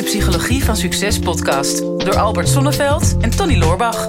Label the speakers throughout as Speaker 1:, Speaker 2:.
Speaker 1: de Psychologie van Succes podcast door Albert Sonneveld en Tony Loorbach.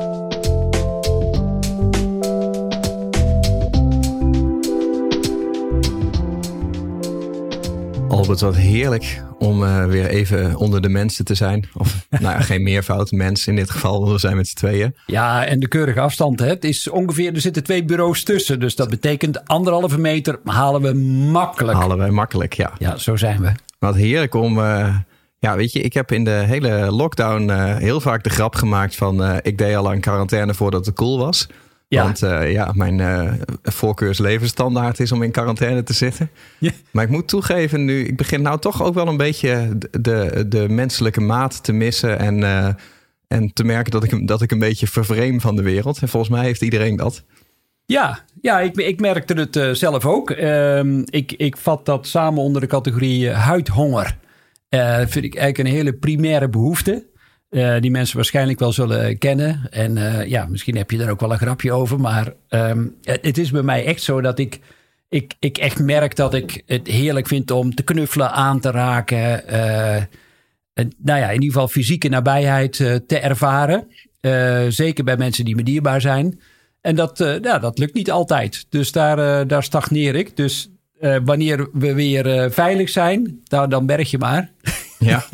Speaker 2: Albert, wat heerlijk om uh, weer even onder de mensen te zijn. Of nou ja, geen meervoud, mens in dit geval. We zijn met z'n tweeën.
Speaker 3: Ja, en de keurige afstand. Hè? Het is ongeveer, er zitten twee bureaus tussen. Dus dat betekent anderhalve meter halen we makkelijk.
Speaker 2: Halen we makkelijk, ja.
Speaker 3: Ja, zo zijn we.
Speaker 2: Wat heerlijk om... Uh, ja, weet je, ik heb in de hele lockdown uh, heel vaak de grap gemaakt van... ik deed al aan quarantaine voordat het cool was. Ja. Want uh, ja, mijn voorkeurslevensstandaard is om in quarantaine te zitten. Ja. Maar ik moet toegeven nu, ik begin nou toch ook wel een beetje de, de menselijke maat te missen. En, en te merken dat ik, dat ik een beetje vervreem van de wereld. En volgens mij heeft iedereen dat.
Speaker 3: Ja, ja ik, ik merkte het zelf ook. Ehm, ik, ik vat dat samen onder de categorie huidhonger. Vind ik eigenlijk een hele primaire behoefte. Uh, die mensen waarschijnlijk wel zullen kennen. En uh, ja, misschien heb je er ook wel een grapje over. Maar um, het, is bij mij echt zo dat ik, ik, ik echt merk dat ik het heerlijk vind om te knuffelen, aan te raken. En, nou ja, in ieder geval fysieke nabijheid te ervaren. zeker bij mensen die me dierbaar zijn. En dat, dat lukt niet altijd. Dus daar, daar stagneer ik. Dus wanneer we weer veilig zijn, dan, dan berg je maar.
Speaker 2: Ja,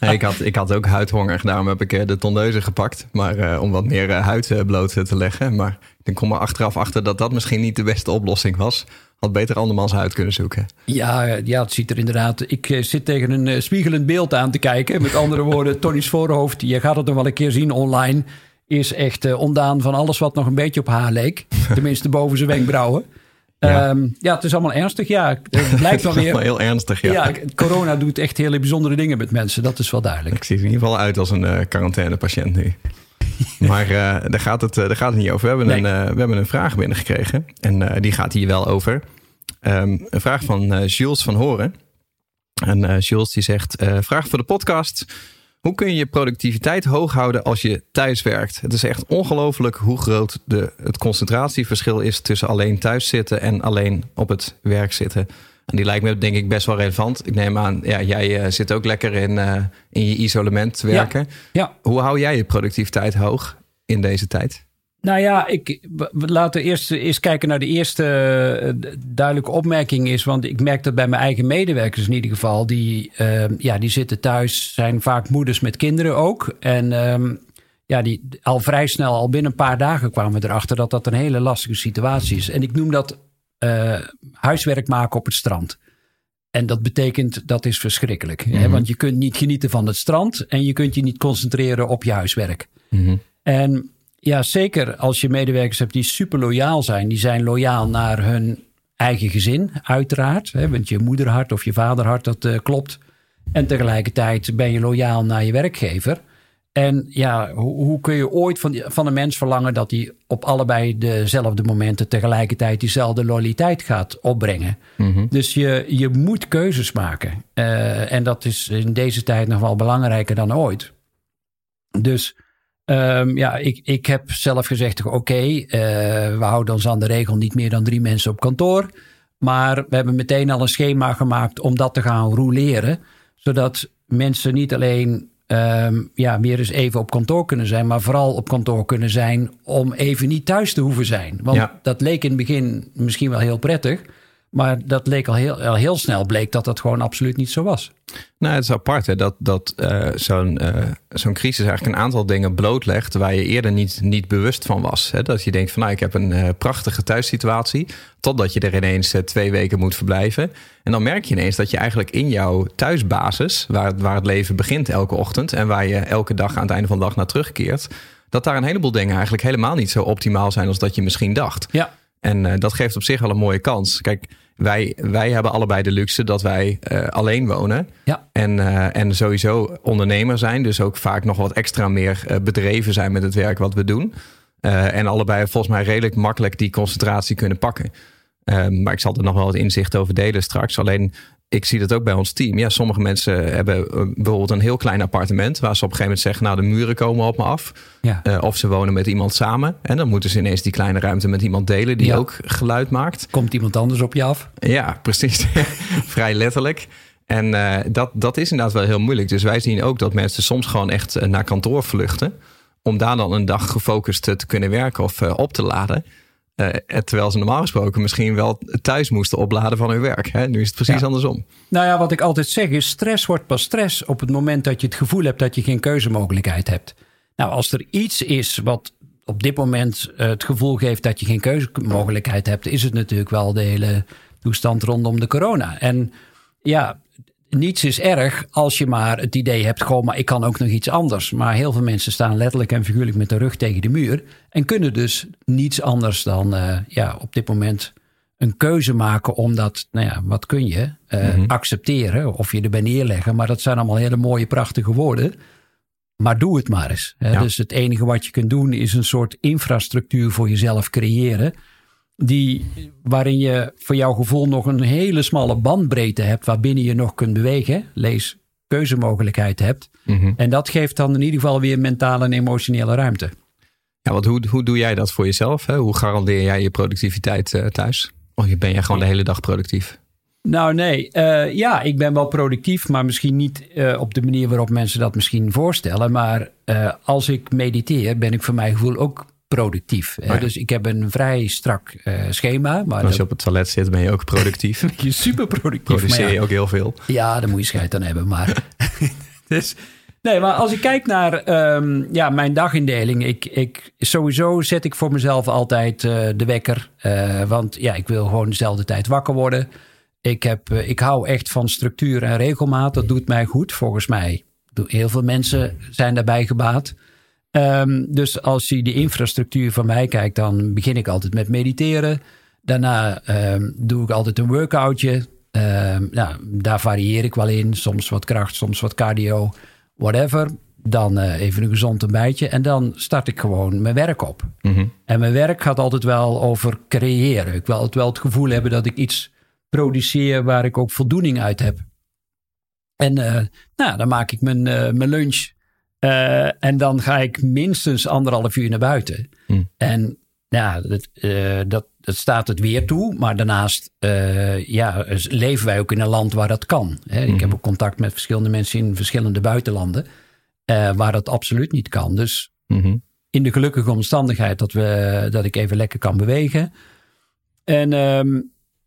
Speaker 2: ik, had, ik had ook huidhonger. Daarom heb ik eh, de tondeuze gepakt. Maar uh, om wat meer huid bloot te leggen. Maar ik kom er achteraf achter dat dat misschien niet de beste oplossing was. Had beter andermans huid kunnen zoeken.
Speaker 3: Ja, ja, het ziet er inderdaad. Ik zit tegen een spiegelend beeld aan te kijken. Met andere woorden, Tony's voorhoofd. Je gaat het nog wel een keer zien online. Is echt ondaan van alles wat nog een beetje op haar leek. Tenminste, boven zijn wenkbrauwen. Ja. Um, ja, het is allemaal ernstig. Ja, het blijkt wel weer.
Speaker 2: heel ernstig, ja.
Speaker 3: ja. Corona doet echt hele bijzondere dingen met mensen. Dat is wel duidelijk.
Speaker 2: Ik zie er in ieder geval uit als een uh, quarantainepatiënt nu. maar uh, daar, gaat het, uh, daar gaat het niet over. We hebben, nee. een, we hebben een vraag binnengekregen. En die gaat hier wel over. Um, een vraag van Jules van Horen. En Jules die zegt... vraag voor de podcast... Hoe kun je je productiviteit hoog houden als je thuis werkt? Het is echt ongelooflijk hoe groot de, het concentratieverschil is tussen alleen thuis zitten en alleen op het werk zitten. En die lijkt me denk ik best wel relevant. Ik neem aan, ja, jij uh, zit ook lekker in, uh, in je isolement werken. Ja, ja. Hoe hou jij je productiviteit hoog in deze tijd?
Speaker 3: Nou ja, ik, laten we eerst eens kijken naar de eerste uh, duidelijke opmerking is. Want ik merk dat bij mijn eigen medewerkers in ieder geval. Die, uh, ja, die zitten thuis, zijn vaak moeders met kinderen ook. En um, ja, die, al vrij snel, al binnen een paar dagen kwamen we erachter dat dat een hele lastige situatie is. En ik noem dat uh, huiswerk maken op het strand. En dat betekent, dat is verschrikkelijk. Mm -hmm. hè? Want je kunt niet genieten van het strand en je kunt je niet concentreren op je huiswerk. Mm -hmm. En ja, zeker als je medewerkers hebt die super loyaal zijn. Die zijn loyaal naar hun eigen gezin, uiteraard. Hè, want je moederhart of je vaderhart, dat uh, klopt. En tegelijkertijd ben je loyaal naar je werkgever. En ja, hoe, hoe kun je ooit van, van een mens verlangen dat hij op allebei dezelfde momenten tegelijkertijd diezelfde loyaliteit gaat opbrengen? Mm -hmm. Dus je, je moet keuzes maken. Uh, en dat is in deze tijd nog wel belangrijker dan ooit. Dus Um, ja, ik, ik heb zelf gezegd, oké, okay, uh, we houden ons aan de regel niet meer dan drie mensen op kantoor. Maar we hebben meteen al een schema gemaakt om dat te gaan roleren. Zodat mensen niet alleen um, ja, weer eens even op kantoor kunnen zijn, maar vooral op kantoor kunnen zijn om even niet thuis te hoeven zijn. Want ja. dat leek in het begin misschien wel heel prettig. Maar dat leek al heel, al heel snel bleek dat dat gewoon absoluut niet zo was.
Speaker 2: Nou, het is apart hè, dat, dat uh, zo'n uh, zo'n crisis eigenlijk een aantal dingen blootlegt waar je eerder niet, niet bewust van was. Hè? Dat je denkt van nou, ik heb een uh, prachtige thuissituatie, totdat je er ineens twee weken moet verblijven. En dan merk je ineens dat je eigenlijk in jouw thuisbasis, waar, waar het leven begint elke ochtend en waar je elke dag aan het einde van de dag naar terugkeert, dat daar een heleboel dingen eigenlijk helemaal niet zo optimaal zijn als dat je misschien dacht.
Speaker 3: Ja.
Speaker 2: En dat geeft op zich wel een mooie kans. Kijk, wij, wij hebben allebei de luxe dat wij uh, alleen wonen.
Speaker 3: Ja.
Speaker 2: En, uh, en sowieso ondernemer zijn. Dus ook vaak nog wat extra meer bedreven zijn met het werk wat we doen. en allebei volgens mij redelijk makkelijk die concentratie kunnen pakken. Ehm, maar ik zal er nog wel wat inzicht over delen straks. Alleen ik zie dat ook bij ons team. Ja, sommige mensen hebben eh, bijvoorbeeld een heel klein appartement waar ze op een gegeven moment zeggen: Nou, de muren komen op me af.
Speaker 3: Ja.
Speaker 2: Uh, of ze wonen met iemand samen. En dan moeten ze ineens die kleine ruimte met iemand delen die ja. ook geluid maakt.
Speaker 3: Komt iemand anders op je af?
Speaker 2: Ja, precies. Vrij letterlijk. En uh, dat, dat is inderdaad wel heel moeilijk. Dus wij zien ook dat mensen soms gewoon echt naar kantoor vluchten. Om daar dan een dag gefocust te kunnen werken of uh, op te laden. Uh, terwijl ze normaal gesproken misschien wel thuis moesten opladen van hun werk. Hè? Nu is het precies
Speaker 3: Ja.
Speaker 2: andersom.
Speaker 3: Nou ja, wat ik altijd zeg is: stress wordt pas stress op het moment dat je het gevoel hebt dat je geen keuzemogelijkheid hebt. Nou, als er iets is wat op dit moment eh, het gevoel geeft dat je geen keuzemogelijkheid hebt, is het natuurlijk wel de hele toestand rondom de corona. En ja, niets is erg als je maar het idee hebt, gewoon, maar ik kan ook nog iets anders. Maar heel veel mensen staan letterlijk en figuurlijk met de rug tegen de muur en kunnen dus niets anders dan eh, ja, op dit moment een keuze maken omdat, nou ja, wat kun je? Eh, Accepteren of je erbij neerleggen. Maar dat zijn allemaal hele mooie, prachtige woorden. Maar doe het maar eens. Hè?
Speaker 2: Ja.
Speaker 3: Dus het enige wat je kunt doen is een soort infrastructuur voor jezelf creëren. Die, waarin je voor jouw gevoel nog een hele smalle bandbreedte hebt waarbinnen je nog kunt bewegen. Lees keuzemogelijkheid hebt.
Speaker 2: Mhm.
Speaker 3: En dat geeft dan in ieder geval weer mentale en emotionele ruimte.
Speaker 2: Ja, want hoe, hoe doe jij dat voor jezelf? Hè? Hoe garandeer jij je productiviteit eh, thuis? Of ben jij gewoon de hele dag productief?
Speaker 3: Nou, nee. Eh, ja, ik ben wel productief, maar misschien niet eh, op de manier waarop mensen dat misschien voorstellen. Maar als ik mediteer, ben ik voor mijn gevoel ook productief. hè.
Speaker 2: Oh ja.
Speaker 3: Dus ik heb een vrij strak eh, schema. Maar
Speaker 2: Als je
Speaker 3: dat
Speaker 2: op het toilet zit, ben je ook productief.
Speaker 3: je super productief.
Speaker 2: Produceer
Speaker 3: ja,
Speaker 2: je ook heel veel.
Speaker 3: ja, daar moet je scheid aan hebben. Maar dus, nee, maar als ik kijk naar ehm, ja, mijn dagindeling. Ik, ik, sowieso zet ik voor mezelf altijd eh, de wekker. Eh, want ja, ik wil gewoon dezelfde tijd wakker worden. Ik, heb, eh, ik hou echt van structuur en regelmaat. Dat doet mij goed, volgens mij. Heel veel mensen zijn daarbij gebaat. Ehm, dus als je de infrastructuur van mij kijkt, dan begin ik altijd met mediteren. Daarna ehm, doe ik altijd een workoutje. Ehm, nou, daar varieer ik wel in. Soms wat kracht, soms wat cardio, whatever. Dan eh, even een gezond ontbijtje. En dan start ik gewoon mijn werk op.
Speaker 2: Mhm.
Speaker 3: En mijn werk gaat altijd wel over creëren. Ik wil altijd wel het gevoel hebben dat ik iets produceer waar ik ook voldoening uit heb. En eh, nou, dan maak ik mijn, eh, mijn lunch. Eh, en dan ga ik minstens anderhalf uur naar buiten.
Speaker 2: Hm.
Speaker 3: En ja, dat, eh, dat, dat staat het weer toe. Maar daarnaast eh, ja, dus leven wij ook in een land waar dat kan. Hè. Ik heb ook contact met verschillende mensen in verschillende buitenlanden. waar dat absoluut niet kan. Dus
Speaker 2: Mhm.
Speaker 3: in de gelukkige omstandigheid dat, we, dat ik even lekker kan bewegen. En ehm,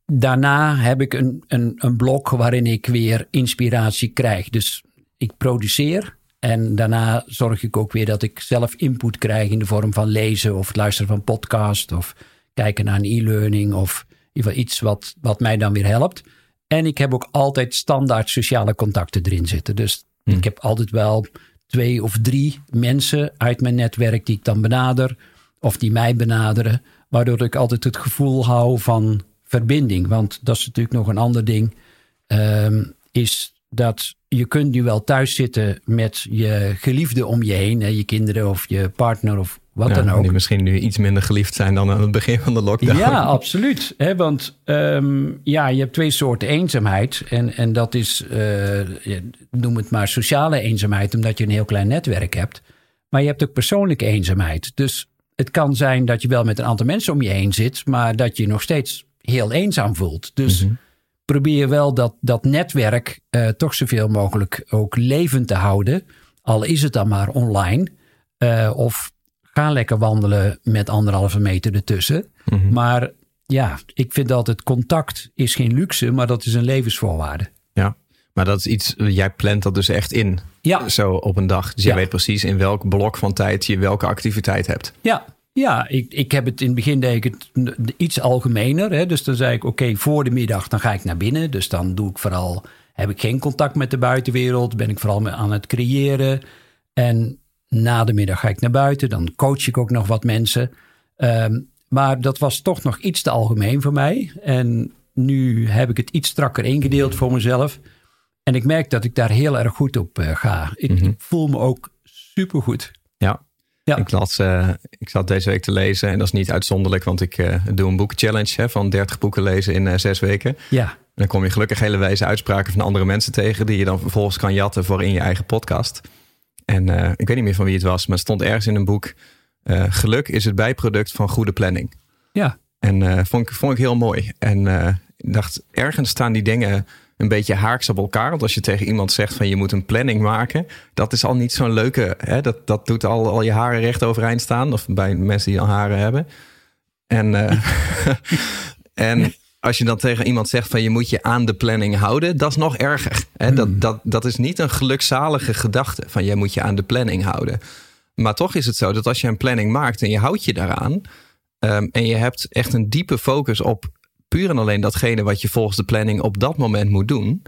Speaker 3: daarna heb ik een, een, een blok waarin ik weer inspiratie krijg. Dus ik produceer en daarna zorg ik ook weer dat ik zelf input krijg in de vorm van lezen of het luisteren van podcast of kijken naar een e-learning of iets wat, wat mij dan weer helpt. En ik heb ook altijd standaard sociale contacten erin zitten. Dus ik heb altijd wel twee of drie mensen uit mijn netwerk die ik dan benader of die mij benaderen, waardoor ik altijd het gevoel hou van verbinding. Want dat is natuurlijk nog een ander ding, ehm, is dat je kunt nu wel thuis zitten met je geliefde om je heen, hè, je kinderen of je partner of wat
Speaker 2: Ja,
Speaker 3: dan ook.
Speaker 2: Die misschien nu iets minder geliefd zijn dan aan het begin van de lockdown.
Speaker 3: Ja, absoluut. Hè, want ehm, ja, je hebt twee soorten eenzaamheid. En, en dat is, ja, noem het maar sociale eenzaamheid, omdat je een heel klein netwerk hebt. Maar je hebt ook persoonlijke eenzaamheid. Dus het kan zijn dat je wel met een aantal mensen om je heen zit, maar dat je je nog steeds heel eenzaam voelt. Dus probeer wel dat, dat netwerk eh, toch zoveel mogelijk ook levend te houden. Al is het dan maar online. Eh, of ga lekker wandelen met anderhalve meter ertussen. Maar ja, ik vind altijd contact is geen luxe, maar dat is een levensvoorwaarde.
Speaker 2: Ja, maar dat is iets, jij plant dat dus echt in.
Speaker 3: Ja.
Speaker 2: Zo op een dag. Dus jij
Speaker 3: Ja.
Speaker 2: weet precies in welk blok van tijd je welke activiteit hebt.
Speaker 3: Ja, ja ik, ik heb het in het begin deed ik het iets algemener. Hè? Dus dan zei ik, oké, voor de middag dan ga ik naar binnen. Dus dan doe ik vooral, heb ik geen contact met de buitenwereld. Ben ik vooral aan het creëren. En na de middag ga ik naar buiten. Dan coach ik ook nog wat mensen. Ehm, maar dat was toch nog iets te algemeen voor mij. En nu heb ik het iets strakker ingedeeld voor mezelf. En ik merk dat ik daar heel erg goed op eh, ga. Ik, ik voel me ook supergoed.
Speaker 2: Ja.
Speaker 3: Ja.
Speaker 2: Ik, las, eh, ik zat deze week te lezen en dat is niet uitzonderlijk, want ik eh, doe een boekchallenge hè, van 30 boeken lezen in eh, zes weken.
Speaker 3: Ja,
Speaker 2: En dan kom je gelukkig hele wijze uitspraken van andere mensen tegen, die je dan vervolgens kan jatten voor in je eigen podcast. En ik weet niet meer van wie het was, maar het stond ergens in een boek: Geluk is het bijproduct van goede planning.
Speaker 3: ja,
Speaker 2: En vond, ik, vond ik heel mooi. En ik dacht, ergens staan die dingen een beetje haaks op elkaar. Want als je tegen iemand zegt van je moet een planning maken, dat is al niet zo'n leuke. Hè? Dat, dat doet al, al je haren recht overeind staan. Of bij mensen die al haren hebben. En, uh, en als je dan tegen iemand zegt van je moet je aan de planning houden, dat is nog erger. Hè? Dat, hmm. dat, dat is niet een gelukzalige gedachte van je moet je aan de planning houden. Maar toch is het zo dat als je een planning maakt en je houdt je daaraan. Um, en je hebt echt een diepe focus op puur en alleen datgene wat je volgens de planning op dat moment moet doen.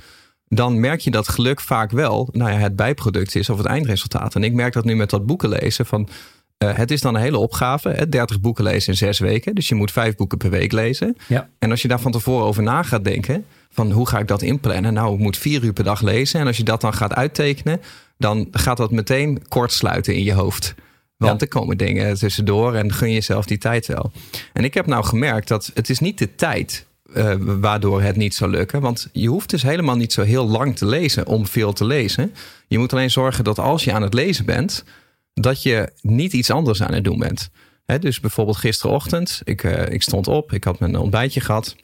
Speaker 2: Dan merk je dat geluk vaak wel nou ja, het bijproduct is of het eindresultaat. En ik merk dat nu met dat boeken lezen. Van, uh, het is dan een hele opgave. Hè? 30 boeken lezen in zes weken. Dus je moet vijf boeken per week lezen.
Speaker 3: Ja.
Speaker 2: En als je daar van tevoren over na gaat denken. Van hoe ga ik dat inplannen? Nou, ik moet vier uur per dag lezen. En als je dat dan gaat uittekenen. Dan gaat dat meteen kort sluiten in je hoofd. Want er komen dingen tussendoor en gun jezelf die tijd wel. En ik heb nou gemerkt dat het is niet de tijd uh, waardoor het niet zou lukken. Want je hoeft dus helemaal niet zo heel lang te lezen om veel te lezen. Je moet alleen zorgen dat als je aan het lezen bent, dat je niet iets anders aan het doen bent. Dus bijvoorbeeld gisterochtend, ik, uh, ik stond op, ik had mijn ontbijtje gehad.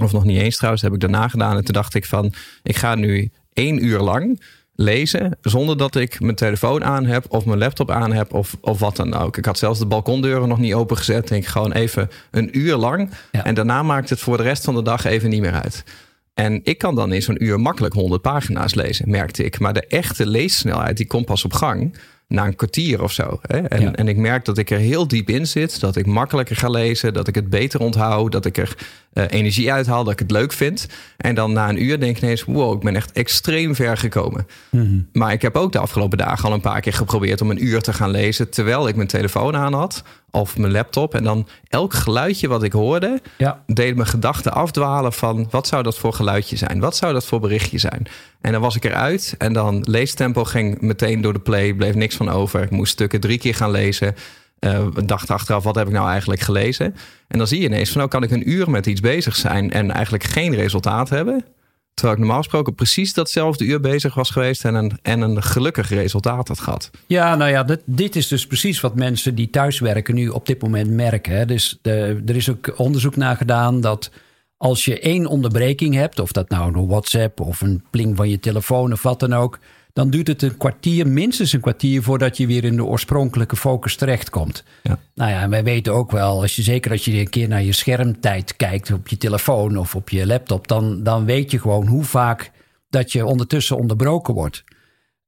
Speaker 2: Of nog niet eens trouwens, heb ik daarna gedaan. En toen dacht ik van, ik ga nu één uur lang lezen zonder dat ik mijn telefoon aan heb of mijn laptop aan heb of, of wat dan ook. Ik had zelfs de balkondeuren nog niet opengezet. Denk gewoon even een uur lang. En daarna maakt het voor de rest van de dag even niet meer uit. En ik kan dan in zo'n uur makkelijk 100 pagina's lezen, merkte ik. Maar de echte leessnelheid die komt pas op gang na een kwartier of zo. Hè? En, en ik merk dat ik er heel diep in zit. Dat ik makkelijker ga lezen. Dat ik het beter onthoud. Dat ik er uh, energie uithaal. Dat ik het leuk vind. En dan na een uur denk ik ineens... wow, ik ben echt extreem ver gekomen. Mm -hmm. Maar ik heb ook de afgelopen dagen al een paar keer geprobeerd... om een uur te gaan lezen terwijl ik mijn telefoon aan had of mijn laptop. En dan elk geluidje wat ik hoorde,
Speaker 3: ja.
Speaker 2: deed mijn gedachten afdwalen van wat zou dat voor geluidje zijn? Wat zou dat voor berichtje zijn? En dan was ik eruit en dan leestempo ging meteen door de play, bleef niks van over. Ik moest stukken drie keer gaan lezen. Uh, dacht achteraf, wat heb ik nou eigenlijk gelezen? En dan zie je ineens van, nou kan ik een uur met iets bezig zijn en eigenlijk geen resultaat hebben. Terwijl ik normaal gesproken precies datzelfde uur bezig was geweest en een, en een gelukkig resultaat had gehad.
Speaker 3: Ja, nou ja, dit, dit is dus precies wat mensen die thuiswerken nu op dit moment merken. Hè. Dus de, er is ook onderzoek naar gedaan dat als je één onderbreking hebt, of dat nou een WhatsApp of een pling van je telefoon of wat dan ook, dan duurt het een kwartier, minstens een kwartier, voordat je weer in de oorspronkelijke focus terechtkomt.
Speaker 2: Ja.
Speaker 3: Nou ja, en wij weten ook wel, als je, zeker als je een keer naar je schermtijd kijkt op je telefoon of op je laptop, dan, dan weet je gewoon hoe vaak dat je ondertussen onderbroken wordt.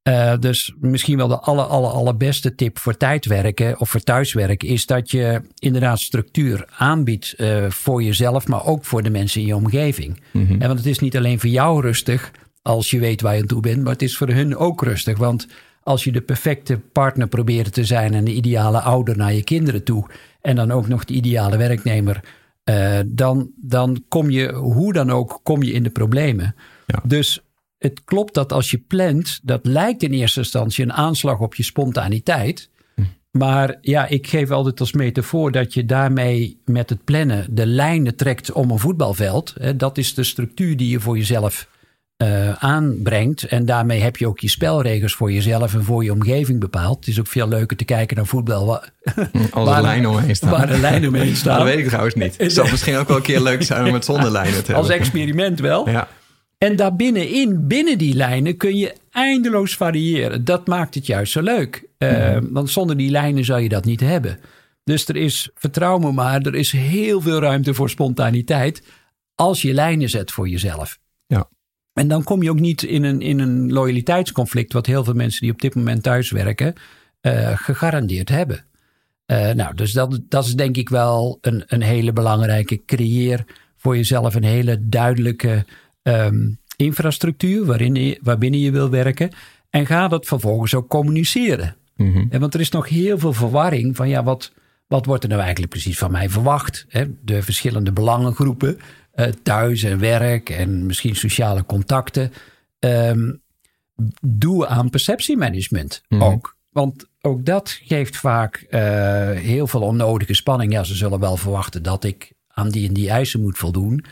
Speaker 3: Uh, dus misschien wel de aller, aller, allerbeste tip voor tijdwerken of voor thuiswerken is dat je inderdaad structuur aanbiedt uh, voor jezelf, maar ook voor de mensen in je omgeving. Mm -hmm. en want het is niet alleen voor jou rustig, als je weet waar je aan toe bent. Maar het is voor hun ook rustig. Want als je de perfecte partner probeert te zijn en de ideale ouder naar je kinderen toe. En dan ook nog de ideale werknemer. Uh, dan, dan kom je, hoe dan ook, kom je in de problemen.
Speaker 2: Ja.
Speaker 3: Dus het klopt dat als je plant, dat lijkt in eerste instantie een aanslag op je spontaniteit.
Speaker 2: Hm.
Speaker 3: Maar ja, ik geef altijd als metafoor dat je daarmee met het plannen de lijnen trekt om een voetbalveld. Dat is de structuur die je voor jezelf uh, aanbrengt. En daarmee heb je ook je spelregels voor jezelf en voor je omgeving bepaald. Het is ook veel leuker te kijken naar voetbal. Waar,
Speaker 2: Als er lijnen omheen staan.
Speaker 3: Waar de lijnen omheen staan.
Speaker 2: dat weet ik trouwens niet. Het zou misschien ook wel een keer leuk zijn om het zonder lijnen te hebben.
Speaker 3: Als experiment wel.
Speaker 2: Ja.
Speaker 3: En daarbinnenin, binnen die lijnen, kun je eindeloos variëren. Dat maakt het juist zo leuk. Uh, want zonder die lijnen zou je dat niet hebben. Dus er is, vertrouw me maar, er is heel veel ruimte voor spontaniteit. Als je lijnen zet voor jezelf. En dan kom je ook niet in een, in een loyaliteitsconflict, wat heel veel mensen die op dit moment thuis werken, uh, gegarandeerd hebben. Uh, nou, dus dat, dat is denk ik wel een, een hele belangrijke. Creëer voor jezelf een hele duidelijke um, infrastructuur waarin je, waarbinnen je wil werken. En ga dat vervolgens ook communiceren.
Speaker 2: Mm -hmm.
Speaker 3: en want er is nog heel veel verwarring van ja, wat, wat wordt er nou eigenlijk precies van mij verwacht? Hè? De verschillende belangengroepen. Uh, thuis en werk en misschien sociale contacten. Um, doe aan perceptiemanagement
Speaker 2: Mhm.
Speaker 3: ook. Want ook dat geeft vaak uh, heel veel onnodige spanning. Ja, ze zullen wel verwachten dat ik aan die en die eisen moet voldoen.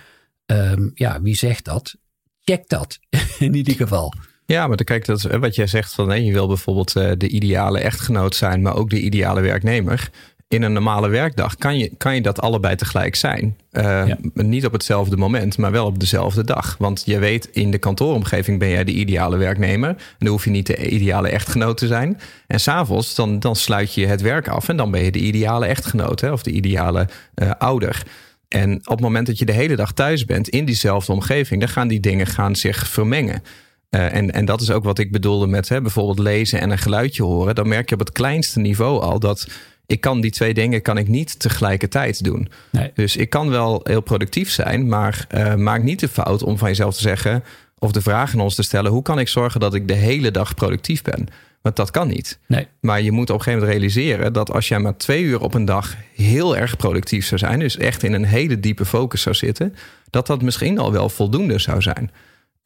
Speaker 3: Um, ja, wie zegt dat? Check dat in ieder geval.
Speaker 2: Ja, maar dan kijk, dat is wat jij zegt van nee, je wil bijvoorbeeld de ideale echtgenoot zijn, maar ook de ideale werknemer. In een normale werkdag kan je, kan je dat allebei tegelijk zijn. Uh, Niet op hetzelfde moment, maar wel op dezelfde dag. Want je weet, in de kantooromgeving ben jij de ideale werknemer. En dan hoef je niet de ideale echtgenoot te zijn. En s'avonds, dan, dan sluit je het werk af en dan ben je de ideale echtgenoot hè, of de ideale uh, ouder. En op het moment dat je de hele dag thuis bent in diezelfde omgeving, dan gaan die dingen gaan zich vermengen. Uh, en, en dat is ook wat ik bedoelde met hè, bijvoorbeeld lezen en een geluidje horen. Dan merk je op het kleinste niveau al dat ik kan die twee dingen kan ik niet tegelijkertijd doen. Nee. Dus ik kan wel heel productief zijn, maar uh, maak niet de fout om van jezelf te zeggen of de vraag aan ons te stellen: hoe kan ik zorgen dat ik de hele dag productief ben? Want dat kan niet.
Speaker 3: Nee.
Speaker 2: Maar je moet op een gegeven moment realiseren dat als jij maar twee uur op een dag heel erg productief zou zijn, dus echt in een hele diepe focus zou zitten, dat dat misschien al wel voldoende zou zijn.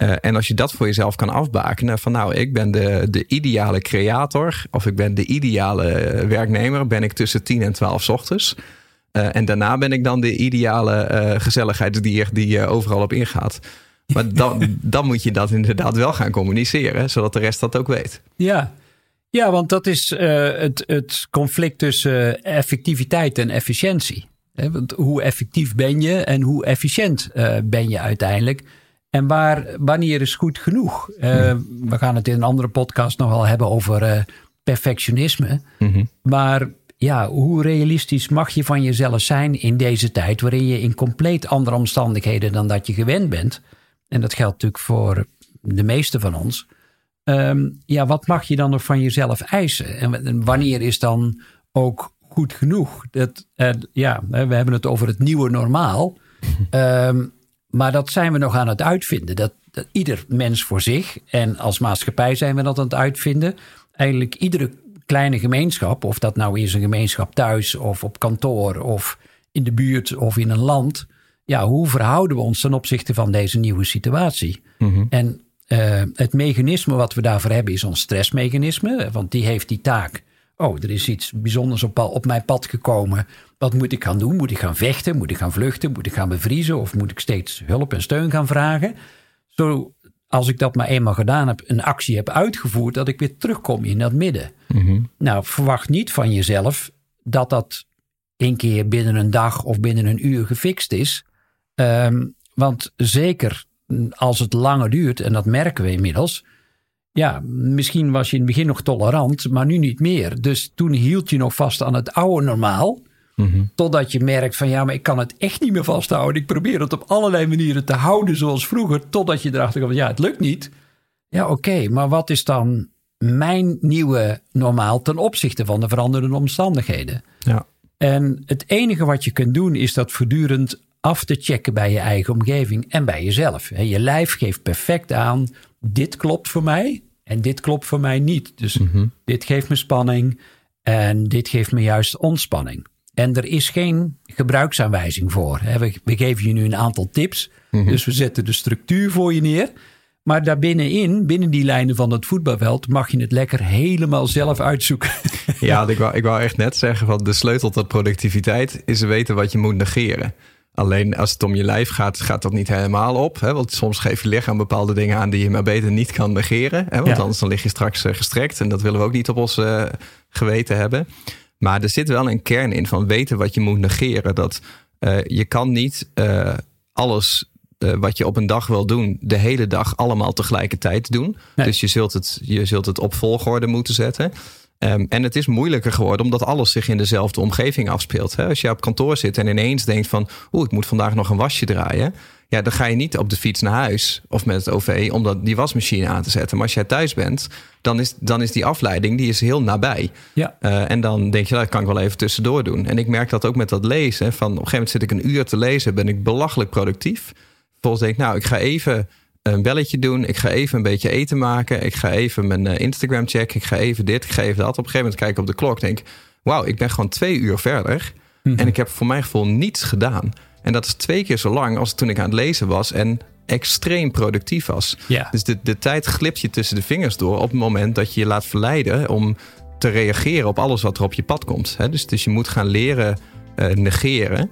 Speaker 2: Uh, en als je dat voor jezelf kan afbakenen van nou, ik ben de, de ideale creator of ik ben de ideale werknemer, ben ik tussen 10 en 12 ochtends. Uh, en daarna ben ik dan de ideale uh, gezelligheidsdier die overal op ingaat. Maar dan, dan moet je dat inderdaad wel gaan communiceren, zodat de rest dat ook weet.
Speaker 3: Ja, ja want dat is het, het conflict tussen effectiviteit en efficiëntie. Want hoe effectief ben je en hoe efficiënt ben je uiteindelijk? En waar, wanneer is goed genoeg? Uh, we gaan het in een andere podcast nog wel hebben over uh, perfectionisme. Mm-hmm. Maar ja, hoe realistisch mag je van jezelf zijn in deze tijd waarin je in compleet andere omstandigheden dan dat je gewend bent? En dat geldt natuurlijk voor de meeste van ons. Um, ja, wat mag je dan nog van jezelf eisen? En wanneer is dan ook goed genoeg? Dat, uh, ja, we hebben het over het nieuwe normaal. Um, maar dat zijn we nog aan het uitvinden. Dat, dat, ieder mens voor zich. En als maatschappij zijn we dat aan het uitvinden. Eigenlijk iedere kleine gemeenschap, of dat nou is een gemeenschap thuis of op kantoor of in de buurt of in een land. Ja, hoe verhouden we ons ten opzichte van deze nieuwe situatie? Mhm. En uh, het mechanisme wat we daarvoor hebben is ons stressmechanisme. Want die heeft die taak. Oh, er is iets bijzonders op, op mijn pad gekomen. Wat moet ik gaan doen? Moet ik gaan vechten? Moet ik gaan vluchten? Moet ik gaan bevriezen? Of moet ik steeds hulp en steun gaan vragen? Zo, als ik dat maar eenmaal gedaan heb, een actie heb uitgevoerd, dat ik weer terugkom in dat midden. Mhm. Nou, verwacht niet van jezelf dat dat één keer binnen een dag of binnen een uur gefixt is. Um, want zeker als het langer duurt, en dat merken we inmiddels. Ja, misschien was je in het begin nog tolerant, maar nu niet meer. Dus toen hield je nog vast aan het oude normaal. Mhm. Totdat je merkt van ja, maar ik kan het echt niet meer vasthouden. Ik probeer het op allerlei manieren te houden zoals vroeger. Totdat je erachter komt, ja, het lukt niet. Ja, oké, maar wat is dan mijn nieuwe normaal ten opzichte van de veranderende omstandigheden?
Speaker 2: Ja.
Speaker 3: En het enige wat je kunt doen is dat voortdurend af te checken bij je eigen omgeving en bij jezelf. Je lijf geeft perfect aan, dit klopt voor mij en dit klopt voor mij niet. Dus mhm. dit geeft me spanning en dit geeft me juist ontspanning. En er is geen gebruiksaanwijzing voor. We, geven je nu een aantal tips. Mhm. Dus we zetten de structuur voor je neer. Maar daarbinnenin, binnen die lijnen van het voetbalveld, mag je het lekker helemaal zelf uitzoeken.
Speaker 2: Ja, ik wou, ik wou echt net zeggen: van de sleutel tot productiviteit is weten wat je moet negeren. Alleen als het om je lijf gaat, gaat dat niet helemaal op. Hè? Want soms geef je lichaam bepaalde dingen aan die je maar beter niet kan negeren. Hè? Want anders dan lig je straks eh, gestrekt. En dat willen we ook niet op ons uh, geweten hebben. Maar er zit wel een kern in van weten wat je moet negeren. Dat uh, je kan niet uh, alles uh, wat je op een dag wil doen, de hele dag allemaal tegelijkertijd doen. Nee. Dus je zult, het, je zult het op volgorde moeten zetten. Um, en het is moeilijker geworden omdat alles zich in dezelfde omgeving afspeelt. Hè? Als je op kantoor zit en ineens denkt van... oeh, ik moet vandaag nog een wasje draaien... Ja, dan ga je niet op de fiets naar huis of met het OV om dat, die wasmachine aan te zetten. Maar als jij thuis bent, dan is, dan is die afleiding die is heel nabij.
Speaker 3: Ja.
Speaker 2: Uh, en dan denk je, nou, dat kan ik wel even tussendoor doen. En ik merk dat ook met dat lezen. Van op een gegeven moment zit ik een uur te lezen, ben ik belachelijk productief. Volgens denk ik, nou, ik ga even een belletje doen. Ik ga even een beetje eten maken. Ik ga even mijn uh, Instagram checken. Ik ga even dit, ik ga even dat. Op een gegeven moment kijk ik op de klok denk wauw, ik ben gewoon twee uur verder. Mm-hmm. En ik heb voor mijn gevoel niets gedaan. En dat is twee keer zo lang als toen ik aan het lezen was en extreem productief was. Dus de, de tijd glipt je tussen de vingers door op het moment dat je je laat verleiden om te reageren op alles wat er op je pad komt. Dus, dus je moet gaan leren uh, negeren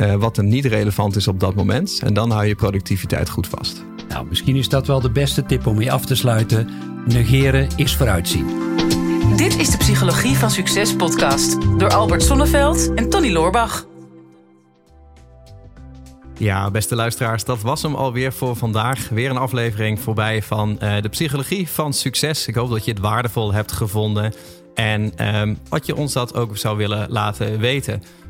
Speaker 2: uh, wat er niet relevant is op dat moment. En dan hou je productiviteit goed vast.
Speaker 3: Nou, misschien is dat wel de beste tip om je af te sluiten. Negeren is vooruitzien.
Speaker 1: Dit is de Psychologie van Succes podcast door Albert Sonneveld en Tony Loorbach.
Speaker 2: Ja, beste luisteraars, dat was hem alweer voor vandaag. Weer een aflevering voorbij van uh, de Psychologie van Succes. Ik hoop dat je het waardevol hebt gevonden en um, wat je ons dat ook zou willen laten weten.